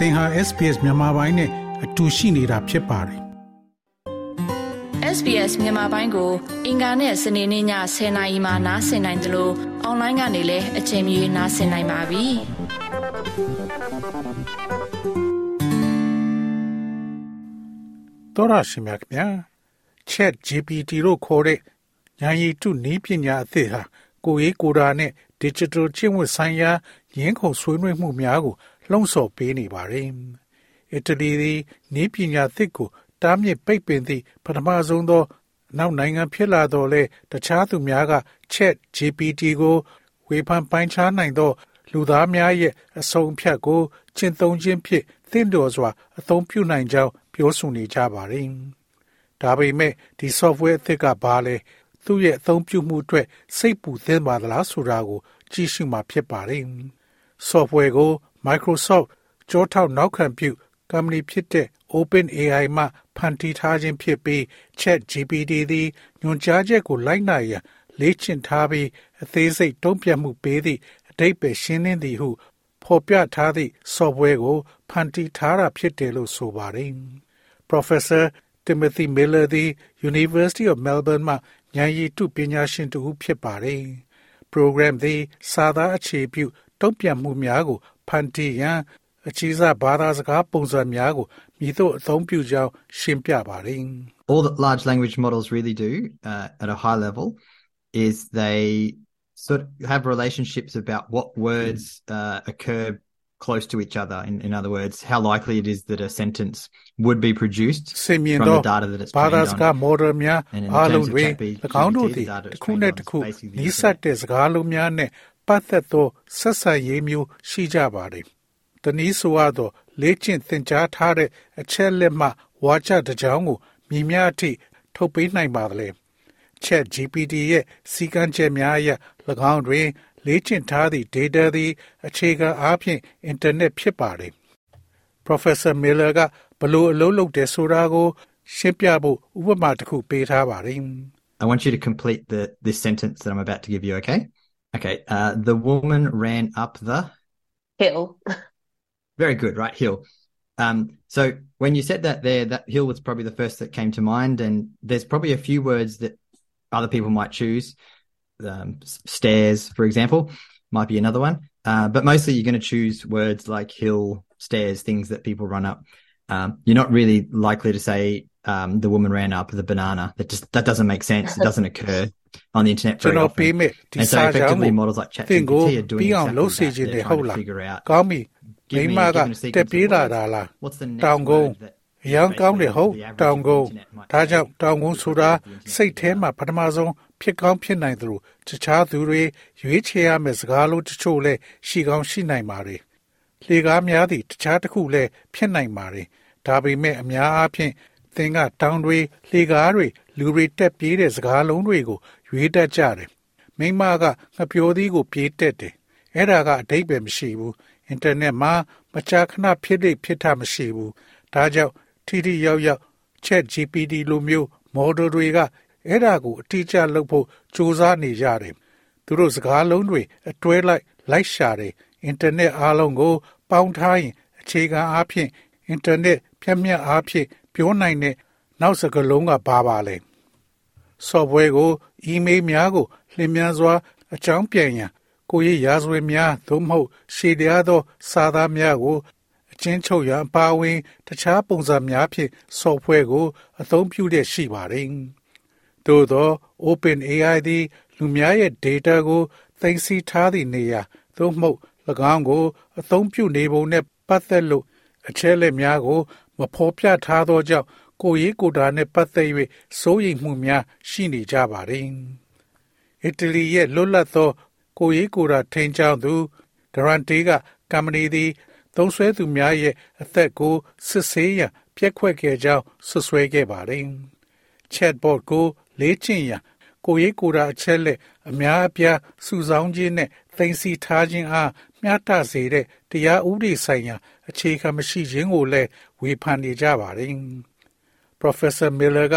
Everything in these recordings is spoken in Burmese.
သင်ဟာ SPS မြန်မာပိုင်းနဲ့အတူရှိနေတာဖြစ်ပါတယ် SBS မြန်မာပိုင်းကို အင်ကာနဲ့စနေနေ့ည10:00နာရီမှနားဆင်နိုင်တယ်လို့အွန်လိုင်းကနေလည်းအချိန်မီနားဆင်နိုင်ပါပြီ။သောရရှိမြခင်ဗျာ Chat GPT လို့ခေါ်တဲ့ဉာဏ်ရည်တုနည်းပညာအသစ်ဟာကိုယ်ရေးကိုယ်တာနဲ့ digital ကျင့်ဝတ်ဆိုင်ရာရင်းခုန်ဆွေးနွေးမှုများကို လှုံ့ဆော်ပေးနေပါတယ်။အီတလီသည်နည်းပညာသစ်ကိုတားမြစ်ပိတ်ပင်သည့်ပထမဆုံးသော နောက်နိုင်ငံဖြစ်လာတော့လဲတခြားသူများက Chat GPT ကိုဝေဖန်ပိုင်းခြားနိုင်သော လူသားများရဲ့အဆုံးဖြတ်ကိုကျင့်သုံးခြင်းဖြင့်သင့်တော်စွာ အသုံးပြုနိုင်ကြောင်းပြောဆိုနေကြပါတယ်။ဒါပေမဲ့ဒီ software အသစ်ကဘာလဲသူ့ရဲ့အသုံးပြုမှုအတွက်စိတ်ပူသင့်ပါသလားဆိုတာကို ကြည့်ရှုမှာဖြစ်ပါတယ်။ software ကို Microsoft ကြောထောက်နောက်ခံပြု company ဖြစ်တဲ့ OpenAI မှဖန်တီးထားခြင်းဖြစ်ပြီး ChatGPT သည်ညွှန်ကြားချက်ကိုလိုက်နာရန်လေ့ကျင့်ထားပြီးအသေးစိတ်တုံ့ပြန်မှုပေးသည့်အတိတ်ပဲရှင်းလင်းသည်ဟု ဖော်ပြထားသည့် software ကိုဖန်တီးထားတာဖြစ်တယ်လို့ဆိုပါတယ်။ Professor Timothy Miller သည် University of Melbourne မှဉာဏ်ရည်တုပညာရှင်တူဖြစ်ပါတယ်။ program သည် စာသားအခြေပြုတုံ့ပြန်မှုများကို ဖန်တီးရန်အခြေစားဘာသာစကားပုံစံများကိုမြည်သို့အသုံးပြုကြောင်းရှင်းပြပါတယ် All that large language models really do uh, at a high level is they sort of have relationships about what words uh, occur close to each other. In, in other words, how likely it is that a sentence would be produced စင်မြင် from သော the data that it's ဘာ trained သာစကား on. model များ And in အား terms လုံး of တွင် ChatGPT, ၎င်းတို့သည် the data it's တစ်ခုနှင့် trained တစ်ခု on is basically the နီးစ ပ်တဲ့စကားလုံးများနှင့်ပတ်သက်သောဆက်ဆံရေးမျိုးရှိကြပါသည်။တနည်းဆိုရသောလေ့ကျင့်သင်ကြားထားတဲ့အချက်လက်မှဝါကြတစ်ကြောင်းကိုမြင်များအထိထုတ်ပေးနိုင်ပါသလဲ။ Chat GPT ရဲ့စီကံချက်များအရ၎င်းတွင် လေ့ကျင့်ထားသည့် data သည် အခြေခံအားဖြင့် internet ဖြစ်ပါတယ်။ Professor Miller ကဘလို့အလုပ်လုပ်တယ်ဆိုတာကို ရှင်းပြဖို့ဥပမာတစ်ခုပေးထားပါတယ် I want you to complete the this sentence that I'm about to give you, okay? Okay. Uh, the woman ran up the hill. very good, right? Hill. Um, so when you said that there, that hill was probably the first that came to mind, and there's probably a few words that other people might choose. Um, stairs, for example, might be another one. Uh, but mostly you're going to choose words like hill, stairs, things that people run up. Um, you're not really likely to say um, the woman ran up the banana. That just that doesn't make sense. It doesn't occur on the internet ကျွန် very တော်ပေး often. မဲ့ဒီ And so စာကြောင်း effectively ကို models like သင်ကို ChatGPT are doing ပြီးအောင် exactly လုပ်စေ that. ခြင်း They're နဲ့ဟုတ် trying to လား figure out ကောင်းပြီ Give မိ me- မက give me a sequence တက် of ပြေးလာ words. တာလား What's the next တောင်ကုန်း word that အရန်ကောင်းတယ်ဟုတ် the average တောင်ကုန်း internet might ဒါကြောင့် say? တောင်ကုန်းဆိုတာ The internet စိတ်ထဲမှာပထမဆုံးဖြစ်ကောင်းဖြစ်နိုင်သလိုတခြားသူတွေရွေးချယ်ရမယ့်စကားလုံးတချို့လည်းရှိကောင်းရှိနိုင်ပါတယ်လေကားများသည့်တခြားတစ်ခုလည်းဖြစ်နိုင်ပါတယ်ဒါပေမဲ့အများအားဖြင့်သင်ကတောင်တွေလေကားတွေလူတွေတက်ပြေးတဲ့စကားလုံးတွေကို ရွေးတတ်ကြတယ်မိမကငှက်ပျော်သီးကိုပြေးတက်တယ်အဲ့ဒါကအတိတ်ပဲမရှိဘူးအင်တာနက်မှာမကြာခဏဖြစ်လိဖြစ်တာမရှိဘူးဒါကြောင့်ထိထိရောက်ရောက် Chat GPT လိုမျိုး model တွေကအဲ့ဒါကိုအတိအကျလုပ်ဖို့စူးစမ်းနေကြတယ်သူတို့စကားလုံးတွေအတွဲလိုက်လိုက်ရှာတယ်အင်တာနက်အားလုံးကို ပေါင်းထားရင်အခြေခံအားဖြင့်အင်တာနက်ဖြတ်မြတ်အားဖြင့်ပြောနိုင်တဲ့နောက်စကားလုံးကဘာပါလဲ software ကို email များကိုလျင်မြန်စွာ အကြောင်းပြန်ရန်ကိုယ့်ရဲ့ရာဇဝင်များသို့မဟုတ်ရှည်တရားသော စာသားများကိုအချင်းချုပ်ရန်အပါအဝင် တခြားပုံစံများဖြင့် software ကို အသုံးပြုတဲ့ရှိပါတယ်။သို့သော OpenAI သည်လူများရဲ့ data ကိုသိမ်းဆည်းထားသည့်နေရာသို့မဟုတ်၎င်းကို အသုံးပြုနေပုံနဲ့ပတ်သက်လို့အချက်အလက်များကို မဖော်ပြထားသောကြောင့် ကိုယ်ရေးကိုယ်တာနဲ့ပတ်သက်၍စိုးရိမ်မှုများရှိနေကြပါတယ်။အီတလီရဲ့လွတ်လပ်သော ကိုယ်ရေးကိုယ်တာထိန်းချောင်းသူဒရန်တေးကကမ္ပဏီသည်သုံးဆွဲသူများရဲ့အသက်ကိုစစ်ဆေးရန်ပြက်ခွက်ခဲ့ကြောင်းဆွဆွဲခဲ့ပါတယ်။ chatbot ကိုလေ့ကျင့်ရန်ကိုယ်ရေးကိုယ်တာအချက်လက်အများအပြားစုဆောင်းခြင်းနဲ့သိမ်းဆည်းထားခြင်းအားမျှတစေတဲ့တရားဥပဒေဆိုင်ရာ အခြေခံမရှိခြင်းကိုလည်းဝေဖန်နေကြပါတယ်။ Professor Miller က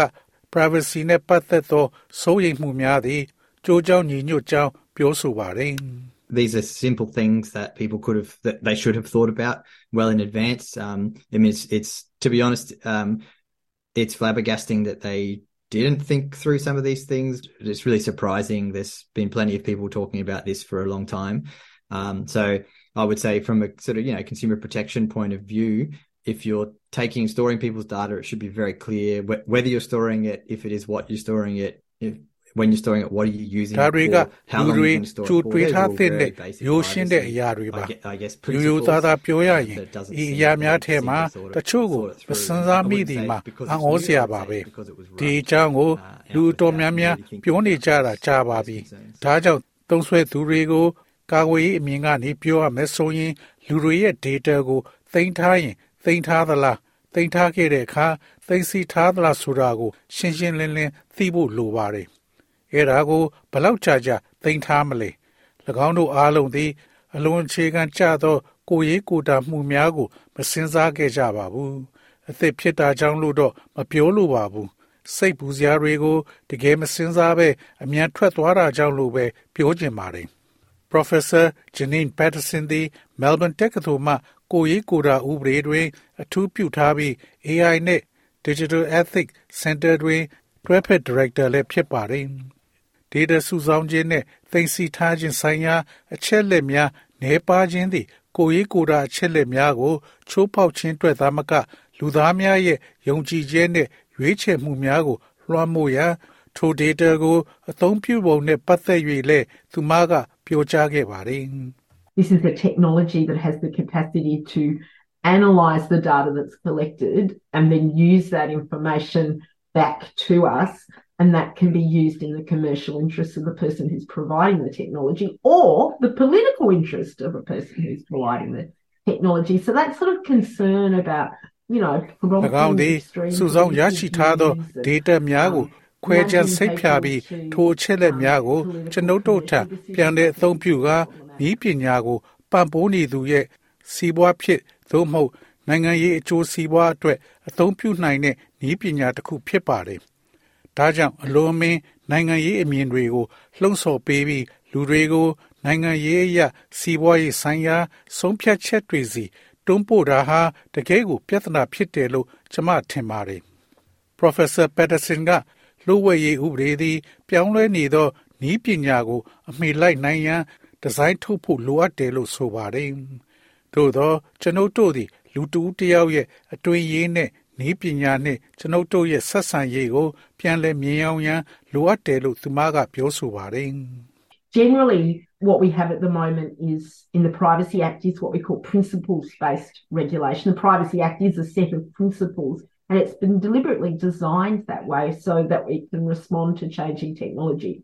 privacy နဲ့ပတ်သက်သောစိုးရိမ်မှုများသည်ကြိုးကြောင်းညီညွတ်ကြောင်းပြောဆိုပါတယ်။ these are simple things that people could have that they should have thought about well in advance. Um, I mean, it's, it's to be honest, um, it's flabbergasting that they didn't think through some of these things. It's really surprising. There's been plenty of people talking about this for a long time. Um, so I would say, from a sort of you know consumer protection point of view, if you're taking storing people's data, it should be very clear wh- whether you're storing it, if it is what you're storing it, if, when you're storing it, what are you using ဒါ it တွေက for, how လူ long တွေ you can store ကြို it for. တွေး Those ထား are all တဲ့ very basic ရိုးရှင်းတဲ့ privacy, အရာတွေပါ I guess, I guess ရိုးရိုး principles သားသားပြောရရင် that doesn't ဤ seem အရာများ very ထဲမှာ easy to sort တ of ချို့ကို sort it မ through. စင်စား I မိ wouldn't သည် say မှာ because အံ့ it's ဩ new, စရာ I would ပါ say ပဲ because it was ဒီ right. အကြောင်းကို Uh, လူ yeah, တော် without များများ really thinking ပြောနေကြတာ about ကြာပါ privacy ပြီ concerns. ဒါကြောင့်သုံးဆွဲသူတွေကိုကာကွယ်ရေးအမြင်ကနေပြောရမယ်ဆိုရင်လူတွေရဲ့ data ကိုသိမ်းထားရင် သိမ်းထားသလားသိမ်းထားခဲ့တဲ့အခါသိမ်းစီထားသလားဆိုတာကို ရှင်းရှင်းလင်းလင်းသိဖို့လိုပါတယ်အဲ့ဒါကိုဘယ်လောက်ကြာကြာသိမ်းထားမလဲ၎င်းတို့အားလုံးသည် အလွန်အခြေခံကျသော ကိုယ်ရေးကိုယ်တာမှုများကို မစင်စားခဲ့ကြပါဘူးအသက်ဖြစ်တာကြောင့်လို့တော့မပြောလိုပါဘူးစိတ်ပူစရာတွေကိုတကယ်မစင်စားပဲအမြန်ထွက်သွားတာကြောင့်လို့ပဲပြောချင်ပါတယ် Professor Janine Patterson သည် Melbourne တက္ကသိုလ်မှ ကိုယ်ရေးကိုယ်တာဥပဒေတွင် အထူးပြုထားပြီး AI နဲ့ Digital Ethics Center တွင် တွဲဖက် Director လည်းဖြစ်ပါတယ်။ data စုဆောင်းခြင်းနဲ့သိမ်းဆည်းထားခြင်းဆိုင်ရာ အချက်လက်များနှဲပါခြင်းသည် ကိုယ်ရေးကိုယ်တာ အချက်လက်များကို ချိုးဖောက်ခြင်းအတွက်သာမက လူသားများရဲ့ယုံကြည်ခြင်းနဲ့ရွေးချယ်မှုများကို လွှမ်းမိုးရန် ထို data ကို အသုံးပြုပုံနဲ့ပတ်သက်၍လည်း သူမက ပြောကြားခဲ့ပါတယ် This is a technology that has the capacity to analyze the data that's collected and then use that information back to us. And that can be used in the commercial interest of the person who's providing the technology or the political interest of a person who's providing the technology. So that sort of concern about, you know, ၎င်းသည် extreme စုဆောင်းရရှိထားသော views and, data များကို um, ခွဲခြားစိတ်ဖြာပြီးထိုအချက်လက်များကိုကျွန်ုပ်တို့ထံပြန်တဲ့အသုံးပြုကာ ဤပညာကိုပံ့ပိုးနေသူရဲ့စီးပွားဖြစ်သို့မဟုတ်နိုင်ငံရေးအကျိုးစီးပွားအတွက်အသုံးပြုနိုင်တဲ့ဤပညာတစ်ခုဖြစ်ပါတယ်။ဒါကြောင့်အလွန်မင်းနိုင်ငံရေးအမြင်တွေကိုလှုံ့ဆော်ပေးပြီးလူတွေကိုနိုင်ငံရေးအရာစီးပွားရေးဆိုင်ရာဆုံးဖြတ်ချက်တွေစီတွန်းပို့တာဟာတကယ်ကိုပြဿနာဖြစ်တယ်လို့ကျွန်မထင်ပါတယ်။ Professor Patterson ကလူဝဲရေးဥပဒေသည် ပြောင်းလဲနေသောဤပညာကို အမိလိုက်နိုင်ရန် ဒီဇိုင်းထုတ်ဖို့လိုအပ်တယ်လို့ဆိုပါတယ်။သို့သောကျွန်ုပ်တို့သည် လူတူတစ်ယောက်ရဲ့အတွင်ရေးနဲ့ဤပညာနှင့်ကျွန်ုပ်တို့ရဲ့ဆက်ဆံရေးကို ပြန်လည်မြင်အောင်ရန်လိုအပ်တယ်လို့သူမကပြောဆိုပါတယ်။ Generally, what we have at the moment is in the Privacy Act is what we call principles based regulation. The Privacy Act is a set of principles and it's been deliberately designed that way so that we can respond to changing technology.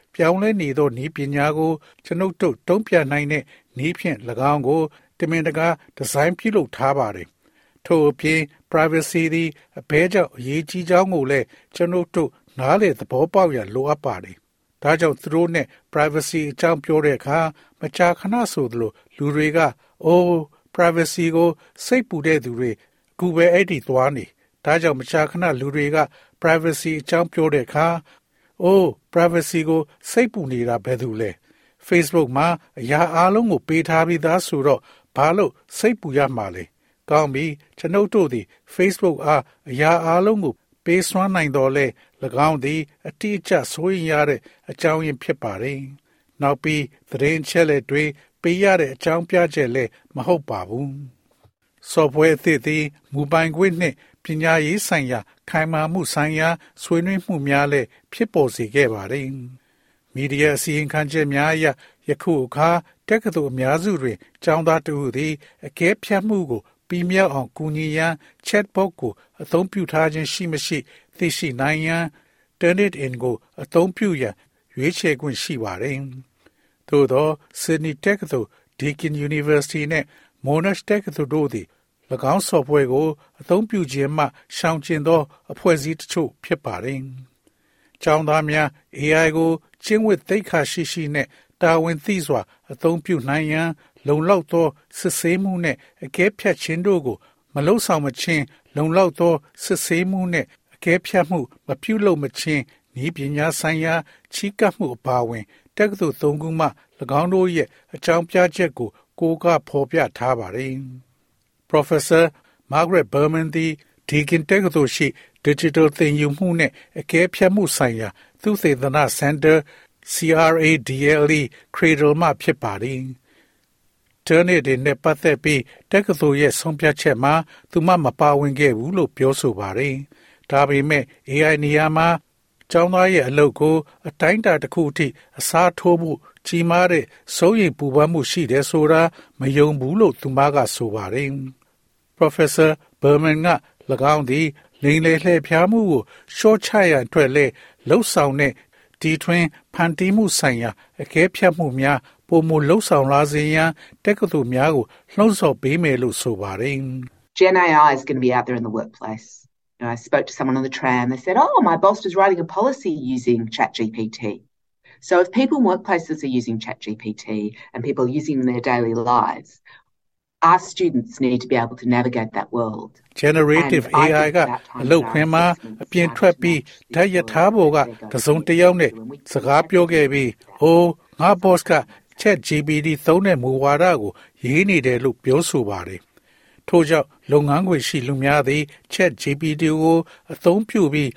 ပြောင်းလဲနေသောဤပညာကိုကျွန်ုပ်တို့တုံ့ပြန်နိုင်တဲ့ဤဖြင့်၎င်းကိုတမင်တကာဒီဇိုင်းပြုလုပ်ထားပါတယ်ထို့အပြင် privacy သည်အဘဲကြောင့်အရေးကြီးကြောင်းကိုလည်းကျွန်ုပ်တို့နားလေသဘောပေါက်ရလိုအပ်ပါတယ်။ဒါကြောင့်သူတို့နဲ့ privacy အကြောင်းပြောတဲ့အခါမကြာခဏဆိုသလိုလူတွေကအိုး privacy ကိုစိတ်ပူတဲ့သူတွေအခုပဲအဲ့ဒီသွားနေ။ဒါကြောင့်မကြာခဏလူတွေက privacy အကြောင်းပြောတဲ့အခါ အိုး privacy ကိုစိတ်ပူနေတာဘယ်သူလဲ။ Facebook မှာအရာအလုံးကိုပေးထားပြီးသားဆိုတော့ဘာလို့စိတ်ပူရမှာလဲ။ကောင်းပြီကျွန်ုပ်တို့သည် Facebook အားအရာအလုံးကိုပေးစွမ်းနိုင်တော်လဲ၎င်းသည် အတိအကျဆိုရင်ရတဲ့အကြောင်းရင်းဖြစ်ပါတယ်။နောက်ပြီးသတင်းချက်လက်တွေပေးရတဲ့အကြောင်းပြချက်လည်းမဟုတ်ပါဘူး။ software အသစ်သည်မူပိုင်ခွင့်နှင့် ပညာရေးဆိုင်ရာ ခိုင်မာမှုဆိုင်ရာ ဆွေးနွေးမှုများလည်း ဖြစ်ပေါ်စေခဲ့ပါတယ်။မီဒီယာ အစီရင်ခံချက်များအရ ယခုအခါ တက္ကသိုလ်အများစုတွင် ကျောင်းသားတဦးသည် အကဲဖြတ်မှုကို ပြီးမြောက်အောင် ကူညီရန် chatbot ကို အသုံးပြုထားခြင်း ရှိမရှိ သိရှိနိုင်ရန် Turnitin ကို အသုံးပြုရန် ရွေးချယ်ခွင့် ရှိပါတယ်။သို့သော Sydney တက္ကသိုလ် Deakin University နှင့် Monash တက္ကသိုလ်တို့သည်၎ င်း software ကို အသုံးပြုခြင်းမှရှောင်ကျဉ်သော အဖွဲ့အစည်းတချို့ဖြစ်ပါတယ်။ကျောင်းသားများ AI ကိုကျင့်ဝတ်သိက္ခာရှိရှိနဲ့တာဝန်သိစွာ အသုံးပြုနိုင်ရန် လုံလောက်သောစစ်ဆေးမှုနှင့်အကဲဖြတ်ခြင်းတို့ကို မလုံဆောင်မချင်းလုံလောက်သောစစ်ဆေးမှုနှင့်အကဲဖြတ်မှုမပြုလုပ်မချင်းဤပညာဆိုင်ရာချီးကပ်မှုအပါအဝင်တက္ကသိုလ်၃ခုမှ၎င်းတို့ရဲ့အကြောင်းပြချက်ကိုကိုကဖော်ပြထားပါတယ်။ Professor Margaret Berman သည် Deakin တက္ကသိုလ်ရှိ Digital သင်ယူမှုနှင့်အကဲဖြတ်မှုဆိုင်ရာ သုတေသနစင်တာ CRADLE Cradle မှဖြစ်ပါတယ်။ Turner တွေနဲ့ပတ်သက်ပြီးတက္ကသိုလ်ရဲ့ဆုံးဖြတ်ချက်မှာသူမမပါဝင်ခဲ့ဘူးလို့ပြောဆိုပါတယ်။ဒါပေမဲ့ AI နေရာမှာကျောင်းသားရဲ့အလုပ်ကို အတိုင်းအတာတစ်ခုအထိအစားထိုးမှုကြီးမားတဲ့စိုးရိမ်ပူပန်မှုရှိတယ်ဆိုတာမယုံဘူးလို့သူမကဆိုပါတယ်။ Professor Berman က၎င်းသည်လိန်လေလှည့်ဖျားမှုကိုရှော့ချရန်အတွက်လဲလှုပ်ဆောင်တဲ့ဒီထွင်ဖန်တီးမှုဆိုင်ရာအကဲဖြတ်မှုများပုံမလှုပ်ဆောင်လာစေရန်တက္ကသိုလ်များကိုလှုံ့ဆော်ပေးမယ်လို့ဆိုပါတယ်။ Gen AI is going to be out there in the workplace. You know, I spoke to someone on the tram. They said, "Oh, my boss was writing a policy using ChatGPT." So if people in workplaces are using ChatGPT and people are using in their daily lives, our students need to be able to navigate that world. generative AI ကအလုတ်ခွင်မှာအပြင်ထွက်ပြီးဓာတ်ရထားပေါ်ကတစုံတစ်ယောက်နဲ့စကားပြောခဲ့ပြီးဟိုငါ boss က Chat GPT သုံးတဲ့မူဝါဒကိုရေးနေတယ်လို့ပြောဆိုပါတယ်ထို့ကြောင့်လုပ်ငန်းခွင်ရှိလူများသည် Chat GPT ကိုအသုံးပြုပြီး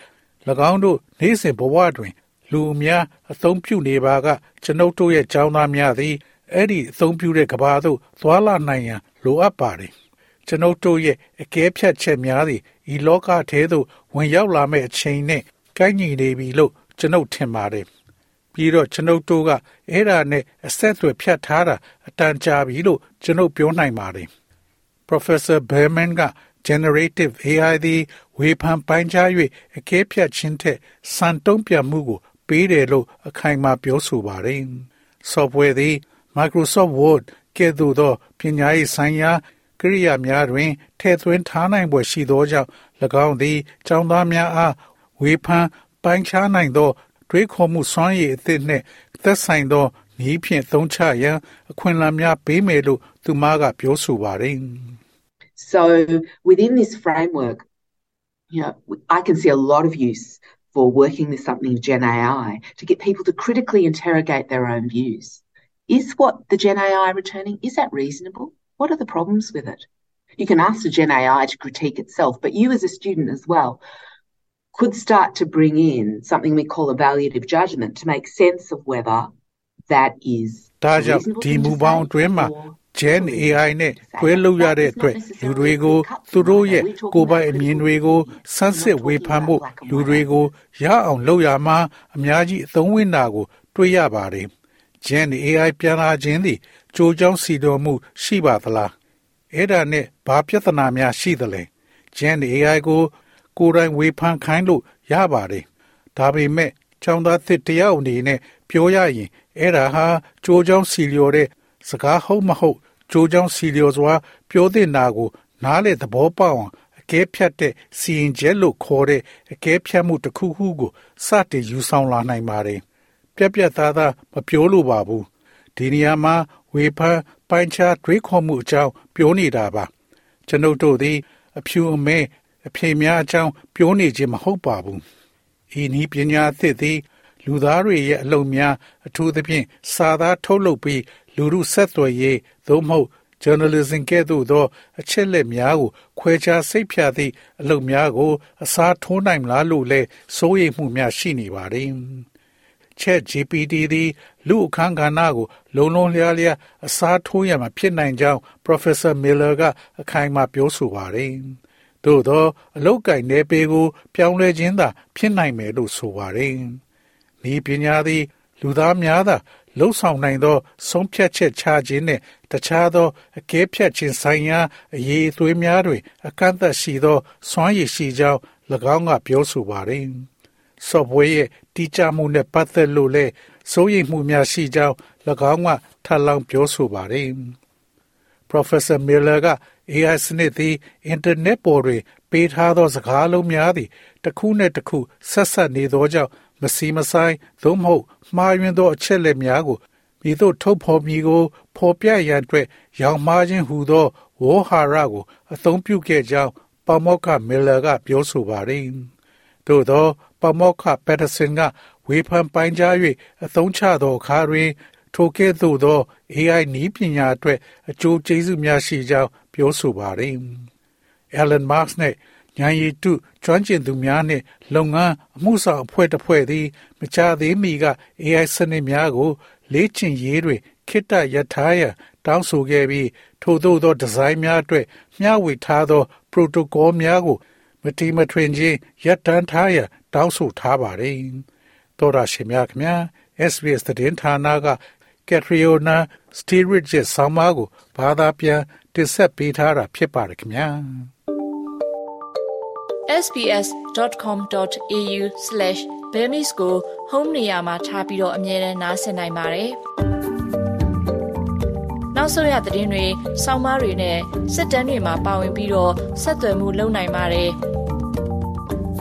၎င်းတို့နေ့စဉ်ဘဝတွင် လူအများအသုံးပြုနေပါကကျွန်ုပ်တို့ရဲ့ကျောင်းသားများသည်အဲ့ဒီအသုံးပြုတဲ့ကဘာသို့သွာလာနိုင်ရန် လိုအပ်ပါတယ်ကျွန်ုပ်တို့ရဲ့အကဲဖြတ်ချက်များသည်ဤလောကထဲသို့ဝင်ရောက်လာမယ့်အချိန်နဲ့ကိုက်ညီနေပြီလို့ကျွန်ုပ်ထင်ပါတယ်ပြီးတော့ကျွန်ုပ်တို့ကအဲ့ဒါနဲ့အဆက်အသွယ်ဖြတ်ထားတာအတန်ကြာပြီလို့ကျွန်ုပ်ပြောနိုင်ပါတယ် Professor Berman က generative AI သည်ဝေဖန်ပိုင်းခြား၍အကဲဖြတ်ခြင်းထက်စံတုံးပြမှုကို ပေးတယ်လို့အခိုင်အမာပြောဆိုပါတယ်။ software သည် Microsoft Word ကဲ့သို့သောပညာရေးဆိုင်ရာကိရိယာများတွင်ထည့်သွင်းထားနိုင်ပွဲရှိသောကြောင့်၎င်းသည်ကျောင်းသားများအားဝေဖန်ပိုင်းခြားနိုင်သော တွေးခေါ်မှုစွမ်းရည်အသစ်နှင့်သက်ဆိုင်သောနည်းဖြင့်သုံးချရန်အခွင့်အလမ်းများပေးမယ်လို့သူမကပြောဆိုပါတယ်။ So within this framework, you know, I can see a lot of use for working with something Gen AI to get people to critically interrogate their own views. Is what the Gen AI returning, is that reasonable? What are the problems with it? You can ask the Gen AI to critique itself, but you as a student as well could start to bring in something we call evaluative judgment to make sense of whether that is ဒါကြောင့်ဒီမူပေါင်းအတွင်းမှာ Gen AI နဲ့တွဲလုပ်ရတဲ့အတွက်လူတွေကိုသူတို့ရဲ့ကိုယ်ပိုင်အမြင်တွေကိုစမ်းစစ်ဝေဖန်ဖို့လူတွေကိုရအောင်လုပ်ရမှာအများကြီးအသုံးဝင်တာကို တွေ့ရပါတယ်။ Gen AI ပြန်လာခြင်းသည်ကြိုးကြောင်းစီတော်မှု ရှိပါသလားအဲ့ဒါနဲ့ဘာပြဿနာများရှိသလဲ Gen AI ကို ကိုယ်တိုင်ဝေဖန်ခိုင်းလို့ရပါတယ်ဒါပေမဲ့ចောင်းသားသစ်တယောက်အနေနဲ့ပြောရရင်အဲ့ဒါဟာကြိုးကြောင်းစီလျော်တဲ့စကားဟုတ်မဟုတ်ကြိုးကြောင်းစီလျော်စွာ ပြောတဲ့နာကို နားလေသဘောပေါက်အောင်အကဲဖြတ်တဲ့စီရင်ချက်လို့ခေါ်တဲ့အကဲဖြတ်မှုတစ်ခုခုကိုစတင်ယူဆောင်လာနိုင်ပါတယ် ပြက်ပြက်သားသားမပြောလို့ပါဘူးဒီနေရာမှာဝေဖန်ပိုင်းခြားတွေးခေါ်မှုအကြောင်းပြောနေတာပါ ကျွန်ုပ်တို့သည်အဖြူအမဲအဖေများအကြောင်းပြောနေခြင်းမဟုတ်ပါဘူးဤနည်းပညာအသစ်သည်လူသားတွေရဲ့အလုပ်များအထူးသဖြင့်စာသားထုတ်လုပ်ပြီးလူမှုဆက်သွယ်ရေးသို့မဟုတ် journalism ကဲ့သို့သောအချက်လက်များကိုခွဲခြားစိတ်ဖြာသည့်အလုပ်များကို အစားထိုးနိုင်မလားလို့လဲစိုးရိမ်မှုများရှိနေပါတယ်။ Chat GPT သည်လူအခန်းကဏ္ဍကို လုံလုံလျားလျားအစားထိုးရမှာဖြစ်နိုင်ကြောင်း Professor Miller ကအခိုင်အမာပြောဆိုပါတယ်။သို့သော အလုတ်ကင်နယ်ပေကို ပြောင်းလဲခြင်းသာဖြစ်နိုင်မယ်လို့ဆိုပါတယ်။ဤပညာသည် လူသားများသာလှုပ်ဆောင်နိုင်သော ဆုံးဖြတ်ချက်ချခြင်းနှင့်တခြားသောအကဲဖြတ်ခြင်းဆိုင်ရာအရေးအသွေးများတွင် အကန့်အသတ်ရှိသောစွမ်းရည်ရှိကြောင်း၎င်းကပြောဆိုပါတယ်။ software ရဲ့တိကျမှုနဲ့ပတ်သက်လို့လည်းစိုးရိမ်မှုများရှိကြောင်း၎င်းကထပ်လောင်းပြောဆိုပါတယ်။ Professor Miller က AI စနစ်သည်အင်တာနက်ပေါ်တွင် ပေးထားသောစကားလုံးများသည်တစ်ခုနှင့်တစ်ခုဆက်ဆက်နေသောကြောင့်မစီမဆိုင်သို့မဟုတ်မှားယွင်းသောအချက်လက်များကိုမိတို့ထုတ်ဖော်မည်ကိုဖော်ပြရန်အတွက်ရောင်မှားခြင်းဟူသောဝေါ်ဟာရကို အသုံးပြုခဲ့ကြောင်းပမောက္ခမီလာကပြောဆိုပါတယ်။သို့သော ပမောက္ခပက်တဆင်က ဝေဖန်ပိုင်းကြား၍အသုံးချသောအခါတွင်ထိုကဲ့သို့သော AI နည်းပညာအတွက်အကျိုးကျေးဇူးများရှိကြောင်းပြောဆိုပါတယ်။ Elon Musk နဲ့ဉာဏ်ရည်တုကျွမ်းကျင်သူများနှင့်လုပ်ငန်းအမှုဆောင်အဖွဲ့တစ်ဖွဲ့သည် မကြသေးမီက AI စနစ်များကို လေ့ကျင့်ရေးတွင်ခိတ္တရထားရန်တောင်းဆိုခဲ့ပြီး ထို့သောသောဒီဇိုင်းများအတွက်မျှဝေထားသော protocol များကို မတိမထွင်ခြင်းရပ်တန်းထားရန် တောင်းဆိုထားပါတယ်။သောရရှိမြခင် SBS သတင်းဌာနက Catriona Stirridge ရဲ့ဆောင်းပါးကိုဘာသာပြန်တင်ဆက်ပေးထားတာဖြစ်ပါတယ်ခင်ဗျာ sbs.com.au/bemis ကို home နေရာမှာထားပြီးတော့အမြဲတမ်းနှာစင်နိုင်ပါတယ်။နောက်ဆုံးရသတင်းတွေ၊ဆောင်းပါးတွေနဲ့စစ်တမ်းတွေမှာပါဝင်ပြီးတော့ဆက်သွယ်မှုလုပ်နိုင်ပါတယ်။